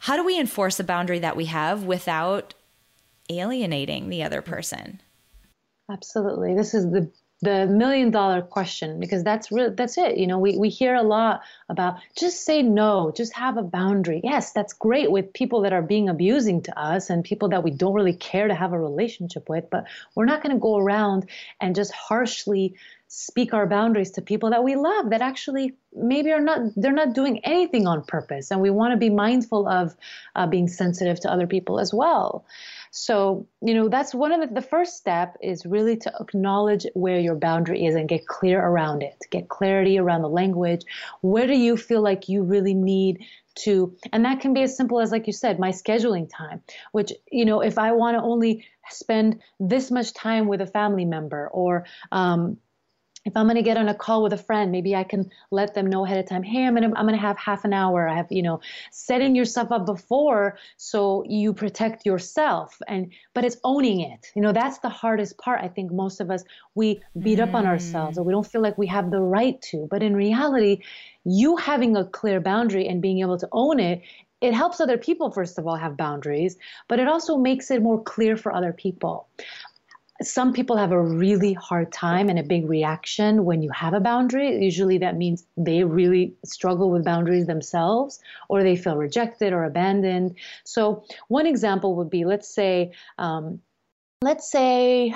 how do we enforce a boundary that we have without alienating the other person? Absolutely. This is the the million dollar question because that's real that's it you know we, we hear a lot about just say no just have a boundary. Yes that's great with people that are being abusing to us and people that we don't really care to have a relationship with but we're not going to go around and just harshly speak our boundaries to people that we love that actually maybe are not they're not doing anything on purpose. And we want to be mindful of uh, being sensitive to other people as well so you know that's one of the, the first step is really to acknowledge where your boundary is and get clear around it. Get clarity around the language. Where do you feel like you really need to and that can be as simple as like you said my scheduling time which you know if i want to only spend this much time with a family member or um, if I'm going to get on a call with a friend, maybe I can let them know ahead of time, hey, I'm going to I'm going to have half an hour. I have, you know, setting yourself up before so you protect yourself and but it's owning it. You know, that's the hardest part. I think most of us we beat mm. up on ourselves or we don't feel like we have the right to. But in reality, you having a clear boundary and being able to own it it helps other people first of all have boundaries but it also makes it more clear for other people some people have a really hard time and a big reaction when you have a boundary. Usually that means they really struggle with boundaries themselves or they feel rejected or abandoned. So, one example would be let's say, um, let's say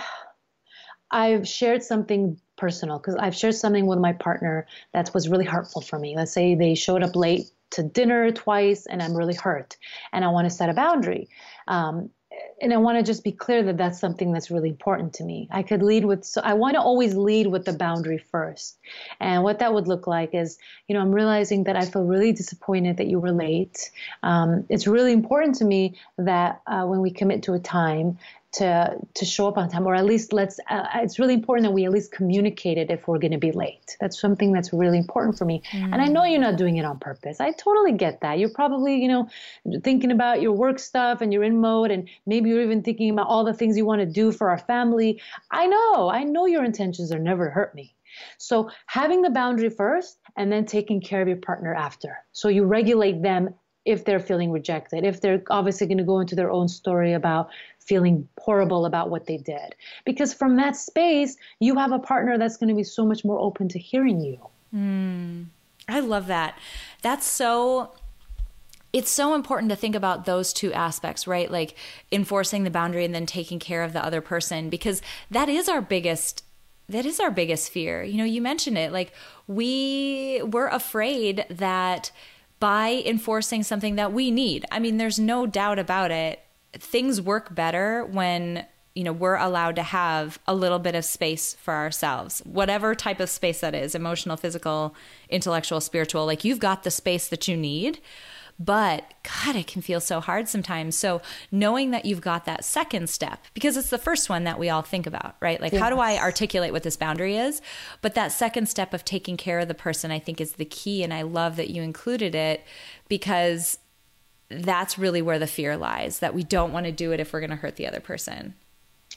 I've shared something personal because I've shared something with my partner that was really hurtful for me. Let's say they showed up late to dinner twice and I'm really hurt and I want to set a boundary. Um, and I want to just be clear that that's something that's really important to me. I could lead with, so I want to always lead with the boundary first. And what that would look like is, you know, I'm realizing that I feel really disappointed that you were late. Um, it's really important to me that uh, when we commit to a time, to to show up on time or at least let's uh, it's really important that we at least communicate it if we're going to be late. That's something that's really important for me. Mm. and i know you're not doing it on purpose. I totally get that. You're probably you know thinking about your work stuff and you're in mode and maybe you're even thinking about all the things you want to do for our family. I know i know your intentions are never to hurt me. So having the boundary first and then taking care of your partner after. So you regulate them if they're feeling rejected, if they're obviously going to go into their own story about feeling horrible about what they did. Because from that space, you have a partner that's going to be so much more open to hearing you. Mm, I love that. That's so it's so important to think about those two aspects, right? Like enforcing the boundary and then taking care of the other person because that is our biggest that is our biggest fear. You know, you mentioned it. Like we we're afraid that by enforcing something that we need. I mean, there's no doubt about it. Things work better when you know we're allowed to have a little bit of space for ourselves whatever type of space that is emotional physical intellectual spiritual like you've got the space that you need but God, it can feel so hard sometimes. So knowing that you've got that second step, because it's the first one that we all think about, right? Like, yes. how do I articulate what this boundary is? But that second step of taking care of the person, I think, is the key. And I love that you included it because that's really where the fear lies that we don't want to do it if we're going to hurt the other person.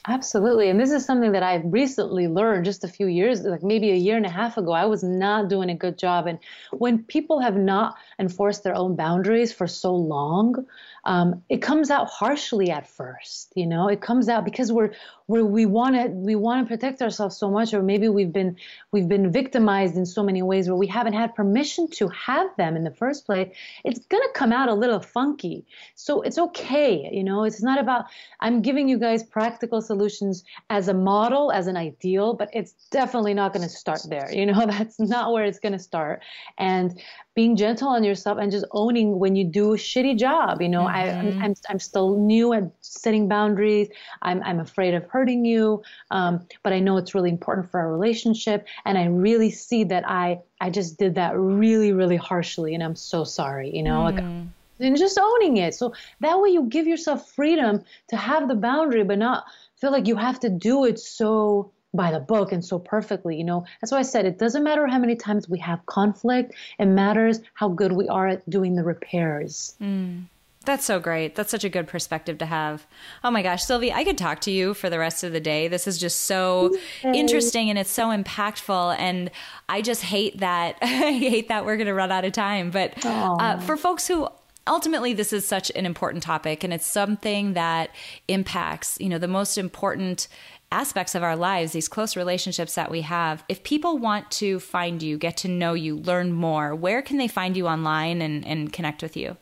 Absolutely. And this is something that I've recently learned just a few years, like maybe a year and a half ago. I was not doing a good job. And when people have not enforced their own boundaries for so long, um, it comes out harshly at first. You know, it comes out because we're where we want to we want to protect ourselves so much or maybe we've been we've been victimized in so many ways where we haven't had permission to have them in the first place it's going to come out a little funky so it's okay you know it's not about i'm giving you guys practical solutions as a model as an ideal but it's definitely not going to start there you know that's not where it's going to start and being gentle on yourself and just owning when you do a shitty job you know mm-hmm. I, I'm, I'm, still new at setting boundaries. I'm, I'm afraid of hurting you. Um, but I know it's really important for our relationship. And I really see that I, I just did that really, really harshly. And I'm so sorry, you know, mm. like, and just owning it. So that way you give yourself freedom to have the boundary, but not feel like you have to do it so by the book and so perfectly. You know, that's why I said it doesn't matter how many times we have conflict. It matters how good we are at doing the repairs. Mm. That's so great. That's such a good perspective to have. Oh my gosh, Silvy, I could talk to you for the rest of the day. This is just so interesting and it's so impactful. And I just hate that. I hate that we're going to run out of time. But uh, for folks who ultimately this is such an important topic and it's something that impacts you know the most important aspects of our lives, these close relationships that we have, if people want to find you, get to know you, learn more, where can they find you online and, and connect with you?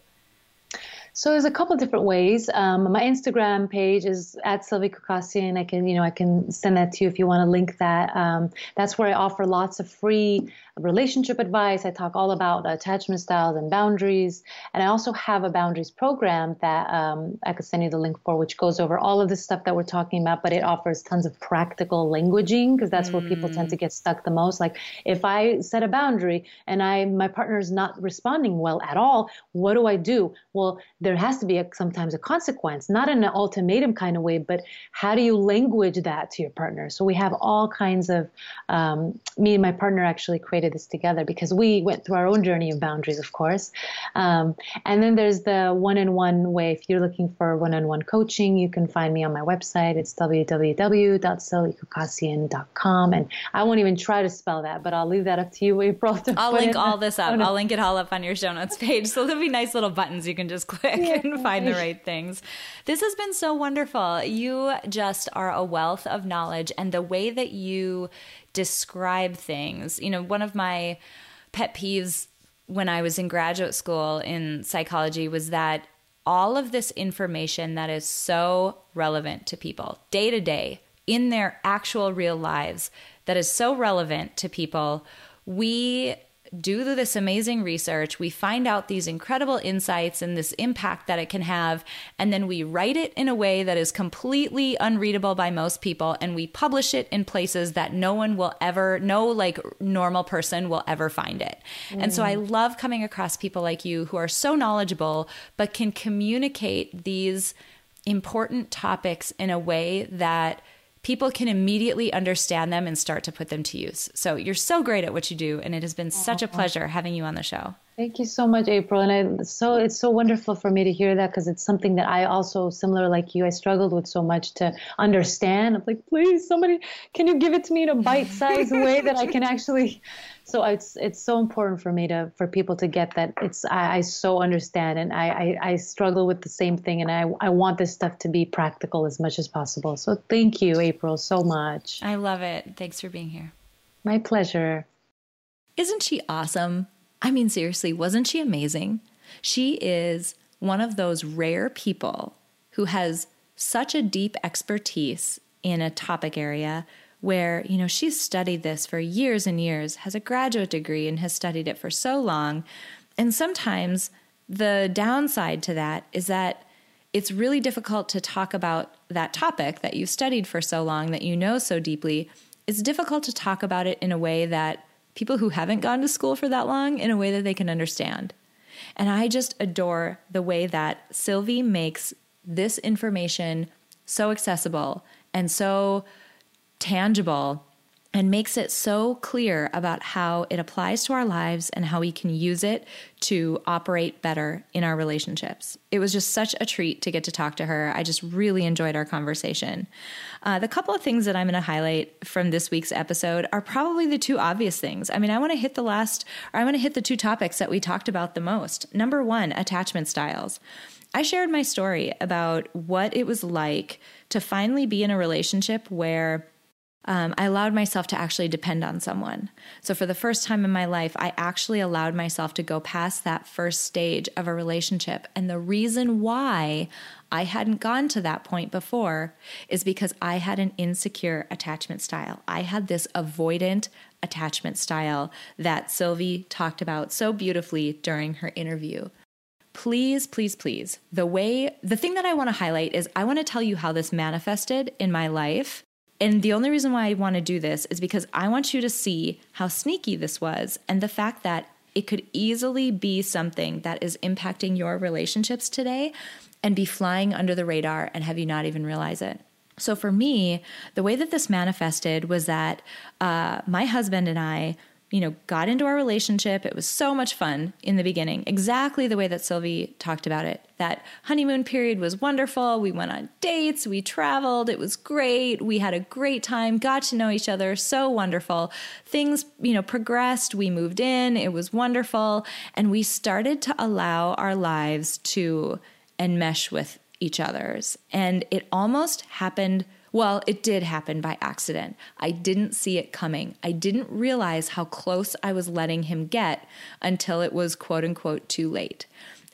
So there's a couple different ways. Um, my Instagram page is at Silvy Khoucasian. I can, you know, I can send that to you if you want to link that. Um, that's where I offer lots of free relationship advice. I talk all about attachment styles and boundaries. And I also have a boundaries program that um, I could send you the link for, which goes over all of the stuff that we're talking about, but it offers tons of practical languaging because that's mm. where people tend to get stuck the most. Like if I set a boundary and I my partner is not responding well at all, what do I do? Well, there has to be a, sometimes a consequence, not in an ultimatum kind of way, but how do you language that to your partner? So we have all kinds of um, me and my partner actually create created this together because we went through our own journey of boundaries, of course. Um, and then there's the one on one way. If you're looking for one on one coaching, you can find me on my website. It's www.silvykhoucasian.com. And I won't even try to spell that, but I'll leave that up to you, April. To I'll link all this up. I'll link it all up on your show notes page. So there'll be nice little buttons you can just click yeah. and find the right things. This has been so wonderful. You just are a wealth of knowledge, and the way that you describe things. You know, one of my pet peeves when I was in graduate school in psychology was that all of this information that is so relevant to people day to day in their actual real lives, that is so relevant to people, we do this amazing research, we find out these incredible insights and this impact that it can have, and then we write it in a way that is completely unreadable by most people, and we publish it in places that no one will ever, no like normal person will ever find it. Mm. And so I mm. love coming across people like you who are so knowledgeable, but can communicate these important topics in a way that people can immediately understand them and start to put them to use. So you're so great at what you do, and it has been such a pleasure having you on the show. Thank you so much, April. And I, so it's so wonderful for me to hear that because it's something that I also, similar like you, I struggled with so much to understand. I'm like, please, somebody, can you give it to me in a bite-sized way that I can actually? So it's it's so important for me to for people to get that it's I, I so understand and I, I, I struggle with the same thing and I I want this stuff to be practical as much as possible. So thank you, April, so much. I love it. Thanks for being here. My pleasure. Isn't she awesome? I mean, seriously, wasn't she amazing? She is one of those rare people who has such a deep expertise in a topic area where, you know, she's studied this for years and years, has a graduate degree, and has studied it for so long. And sometimes the downside to that is that it's really difficult to talk about that topic that you've studied for so long, that you know so deeply. It's difficult to talk about it in a way that people who haven't gone to school for that long in a way that they can understand. And I just adore the way that Silvy makes this information so accessible and so tangible and makes it so clear about how it applies to our lives and how we can use it to operate better in our relationships. It was just such a treat to get to talk to her. I just really enjoyed our conversation. Uh, the couple of things that I'm going to highlight from this week's episode are probably the two obvious things. I mean, I want to hit the last, or I want to hit the two topics that we talked about the most. Number one, attachment styles. I shared my story about what it was like to finally be in a relationship where um, I allowed myself to actually depend on someone. So, for the first time in my life, I actually allowed myself to go past that first stage of a relationship. And the reason why I hadn't gone to that point before is because I had an insecure attachment style. I had this avoidant attachment style that Silvy talked about so beautifully during her interview. please, please, please, the way, the thing that I want to highlight is I want to tell you how this manifested in my life. And the only reason why I want to do this is because I want you to see how sneaky this was and the fact that it could easily be something that is impacting your relationships today and be flying under the radar and have you not even realize it. So, for me, the way that this manifested was that uh, my husband and I you know, got into our relationship. It was so much fun in the beginning, exactly the way that Silvy talked about it. That honeymoon period was wonderful. We went on dates, we traveled, it was great. We had a great time, got to know each other, so wonderful. Things, you know, progressed. We moved in, it was wonderful. And we started to allow our lives to enmesh with each other's. And it almost happened well, it did happen by accident. I didn't see it coming. I didn't realize how close I was letting him get until it was quote unquote too late.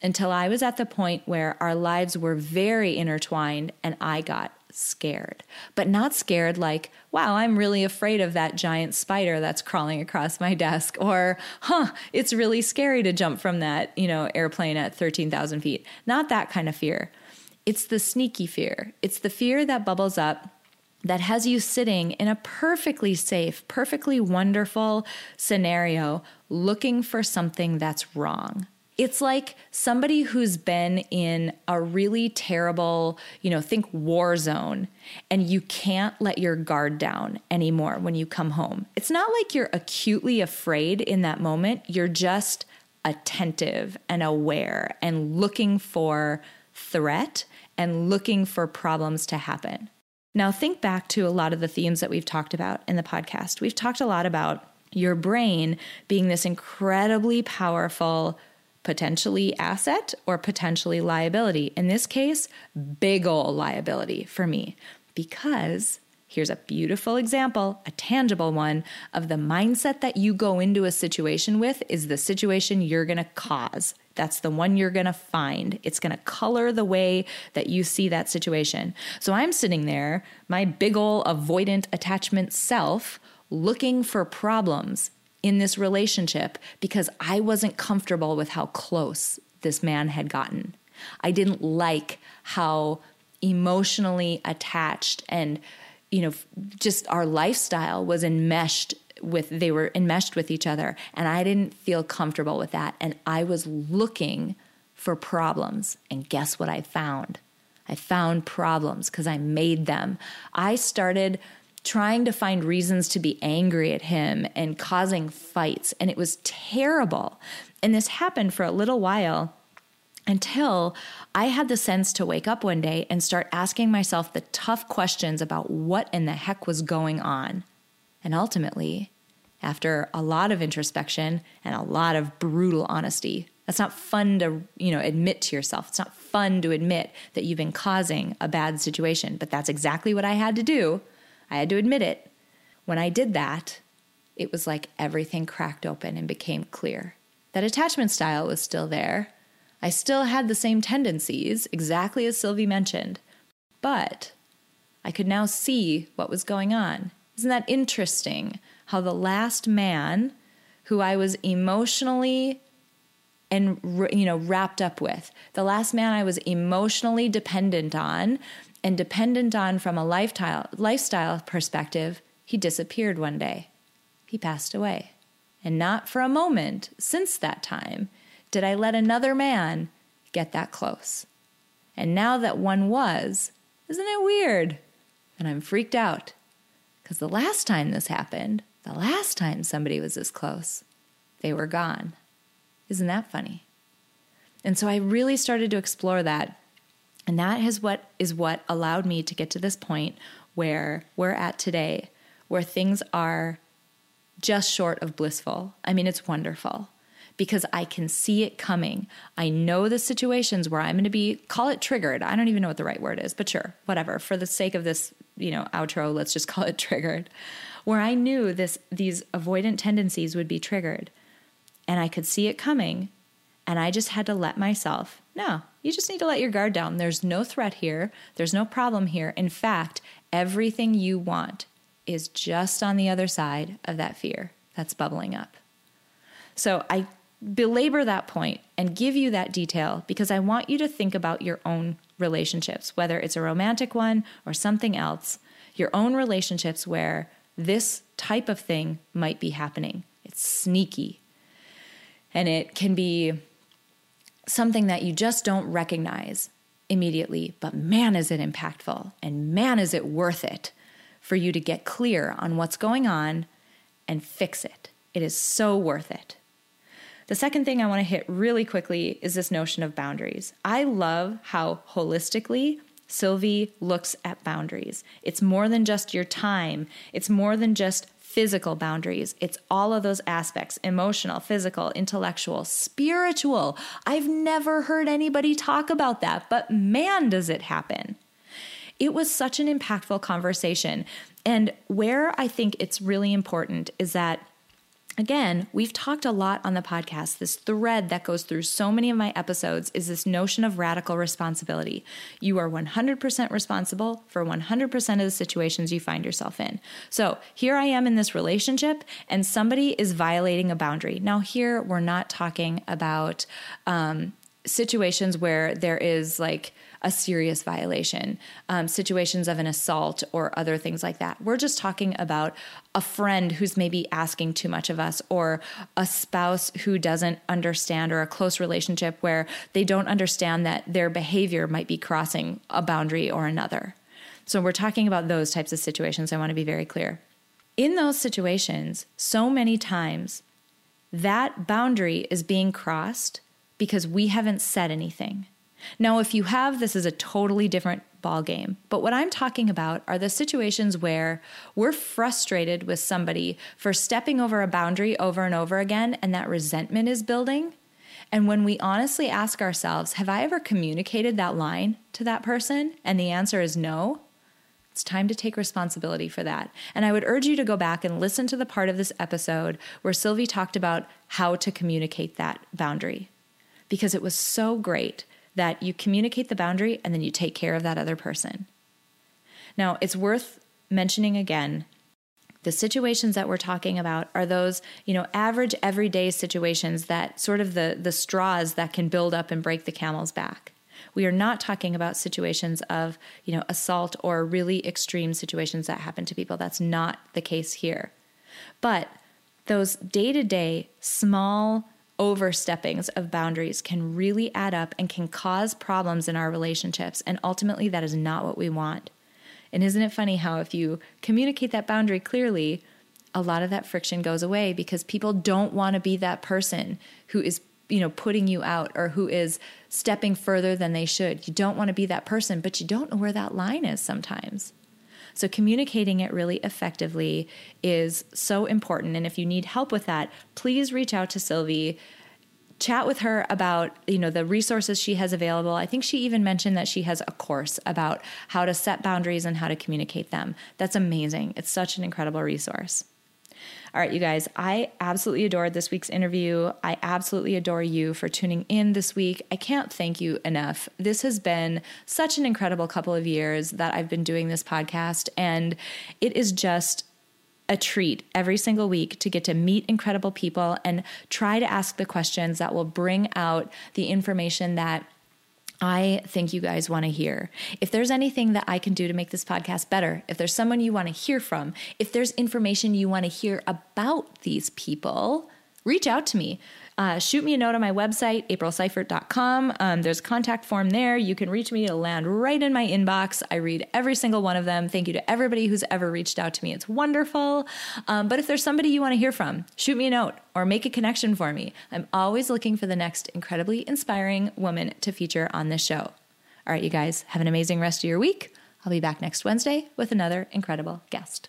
Until I was at the point where our lives were very intertwined and I got scared, but not scared like, wow, I'm really afraid of that giant spider that's crawling across my desk, or, huh, it's really scary to jump from that, you know, airplane at 13,000 feet. Not that kind of fear. It's the sneaky fear. It's the fear that bubbles up that has you sitting in a perfectly safe, perfectly wonderful scenario looking for something that's wrong. It's like somebody who's been in a really terrible, you know, think war zone, and you can't let your guard down anymore when you come home. It's not like you're acutely afraid in that moment, you're just attentive and aware and looking for threat and looking for problems to happen. Now, think back to a lot of the themes that we've talked about in the podcast. We've talked a lot about your brain being this incredibly powerful, potentially asset or potentially liability. In this case, big ol' liability for me because Here's a beautiful example, a tangible one of the mindset that you go into a situation with is the situation you're going to cause. That's the one you're going to find. It's going to color the way that you see that situation. So I'm sitting there, my big ol' avoidant attachment self, looking for problems in this relationship because I wasn't comfortable with how close this man had gotten. I didn't like how emotionally attached and you know, just our lifestyle was enmeshed with, they were enmeshed with each other. And I didn't feel comfortable with that. And I was looking for problems. And guess what I found? I found problems because I made them. I started trying to find reasons to be angry at him and causing fights. And it was terrible. And this happened for a little while until I had the sense to wake up one day and start asking myself the tough questions about what in the heck was going on. And ultimately, after a lot of introspection and a lot of brutal honesty, that's not fun to, you know, admit to yourself. It's not fun to admit that you've been causing a bad situation, but that's exactly what I had to do. I had to admit it. When I did that, it was like everything cracked open and became clear. That attachment style was still there, I still had the same tendencies, exactly as Silvy mentioned, but I could now see what was going on. Isn't that interesting? How the last man who I was emotionally and you know wrapped up with, the last man I was emotionally dependent on and dependent on from a lifestyle lifestyle perspective, he disappeared one day. He passed away. And not for a moment since that time did I let another man get that close? And now that one was, isn't it weird? And I'm freaked out. Because the last time this happened, the last time somebody was this close, they were gone. Isn't that funny? And so I really started to explore that. And that is what is what allowed me to get to this point where we're at today, where things are just short of blissful. I mean, it's wonderful because I can see it coming. I know the situations where I'm going to be, call it triggered. I don't even know what the right word is, but sure, whatever. For the sake of this, you know, outro, let's just call it triggered. Where I knew this these avoidant tendencies would be triggered. And I could see it coming. And I just had to let myself, no, you just need to let your guard down. There's no threat here. There's no problem here. In fact, everything you want is just on the other side of that fear that's bubbling up. So I belabor that point and give you that detail because I want you to think about your own relationships, whether it's a romantic one or something else, your own relationships where this type of thing might be happening. It's sneaky. And it can be something that you just don't recognize immediately, but man, is it impactful and man, is it worth it for you to get clear on what's going on and fix it. It is so worth it. The second thing I want to hit really quickly is this notion of boundaries. I love how holistically Silvy looks at boundaries. It's more than just your time, it's more than just physical boundaries. It's all of those aspects emotional, physical, intellectual, spiritual. I've never heard anybody talk about that, but man, does it happen. It was such an impactful conversation. And where I think it's really important is that Again, we've talked a lot on the podcast. This thread that goes through so many of my episodes is this notion of radical responsibility. You are 100% responsible for 100% of the situations you find yourself in. So here I am in this relationship, and somebody is violating a boundary. Now, here we're not talking about um, situations where there is like, a serious violation, um, situations of an assault or other things like that. We're just talking about a friend who's maybe asking too much of us, or a spouse who doesn't understand, or a close relationship where they don't understand that their behavior might be crossing a boundary or another. So, we're talking about those types of situations. I want to be very clear. In those situations, so many times that boundary is being crossed because we haven't said anything. Now, if you have, this is a totally different ball game. But what I'm talking about are the situations where we're frustrated with somebody for stepping over a boundary over and over again, and that resentment is building. And when we honestly ask ourselves, have I ever communicated that line to that person? And the answer is no. It's time to take responsibility for that. And I would urge you to go back and listen to the part of this episode where Silvy talked about how to communicate that boundary because it was so great that you communicate the boundary and then you take care of that other person. Now, it's worth mentioning again the situations that we're talking about are those you know average everyday situations that sort of the the straws that can build up and break the camel's back. We are not talking about situations of you know assault or really extreme situations that happen to people. That's not the case here. But those day-to-day small oversteppings of boundaries can really add up and can cause problems in our relationships. And ultimately, that is not what we want. And isn't it funny how if you communicate that boundary clearly, a lot of that friction goes away because people don't want to be that person who is you know putting you out or who is stepping further than they should. You don't want to be that person, but you don't know where that line is sometimes. So communicating it really effectively is so important. And if you need help with that, please reach out to Silvy. Chat with her about you know the resources she has available. I think she even mentioned that she has a course about how to set boundaries and how to communicate them. That's amazing. It's such an incredible resource all right, you guys, I absolutely adored this week's interview. I absolutely adore you for tuning in this week. I can't thank you enough. This has been such an incredible couple of years that I've been doing this podcast, and it is just a treat every single week to get to meet incredible people and try to ask the questions that will bring out the information that I think you guys want to hear. If there's anything that I can do to make this podcast better, if there's someone you want to hear from, if there's information you want to hear about these people, reach out to me uh, shoot me a note on my website, aprilseifert.com. Um, there's a contact form there. You can reach me. to land right in my inbox. I read every single one of them. Thank you to everybody who's ever reached out to me. It's wonderful. Um, but if there's somebody you want to hear from, shoot me a note or make a connection for me. I'm always looking for the next incredibly inspiring woman to feature on this show. All right, you guys, have an amazing rest of your week. I'll be back next Wednesday with another incredible guest.